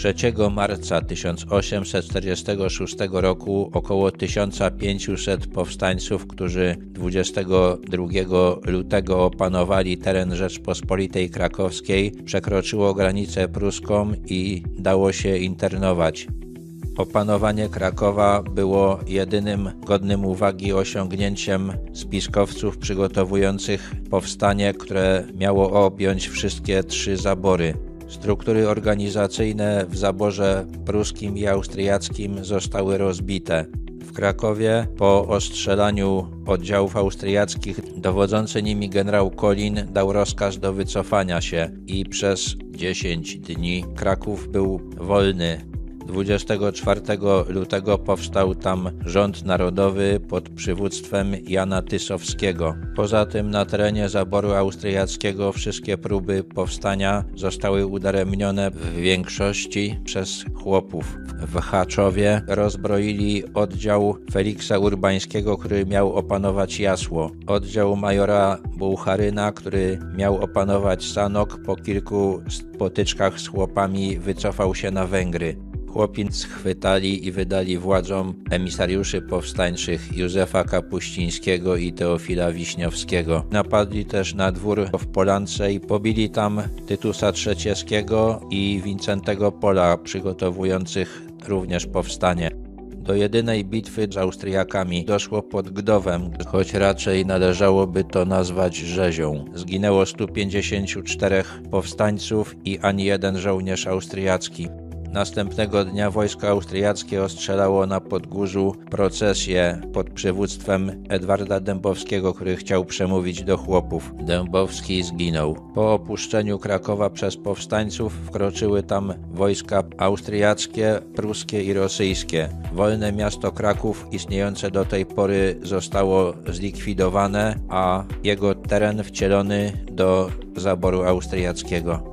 3 marca 1846 roku około 1500 powstańców, którzy 22 lutego opanowali teren Rzeczpospolitej Krakowskiej, przekroczyło granicę pruską i dało się internować. Opanowanie Krakowa było jedynym godnym uwagi osiągnięciem spiskowców przygotowujących powstanie, które miało objąć wszystkie trzy zabory. Struktury organizacyjne w zaborze pruskim i austriackim zostały rozbite. W Krakowie po ostrzelaniu oddziałów austriackich dowodzący nimi generał Kolin dał rozkaz do wycofania się i przez 10 dni Kraków był wolny 24 lutego powstał tam rząd narodowy pod przywództwem Jana Tysowskiego. Poza tym na terenie zaboru austriackiego wszystkie próby powstania zostały udaremnione w większości przez chłopów. W Haczowie rozbroili oddział Feliksa Urbańskiego, który miał opanować Jasło. Oddział majora Bułcharyna, który miał opanować Sanok, po kilku potyczkach z chłopami wycofał się na Węgry. Chłopiec schwytali i wydali władzom emisariuszy powstańczych Józefa Kapuścińskiego i Teofila Wiśniowskiego. Napadli też na dwór w Polance i pobili tam Tytusa Trzecieskiego i Wincentego Pola, przygotowujących również powstanie. Do jedynej bitwy z Austriakami doszło pod Gdowem, choć raczej należałoby to nazwać rzezią. Zginęło 154 powstańców i ani jeden żołnierz austriacki. Następnego dnia wojsko austriackie ostrzelało na Podgórzu procesję pod przywództwem Edwarda Dębowskiego, który chciał przemówić do chłopów. Dębowski zginął. Po opuszczeniu Krakowa przez powstańców wkroczyły tam wojska austriackie, pruskie i rosyjskie. Wolne miasto Kraków, istniejące do tej pory, zostało zlikwidowane, a jego teren wcielony do zaboru austriackiego.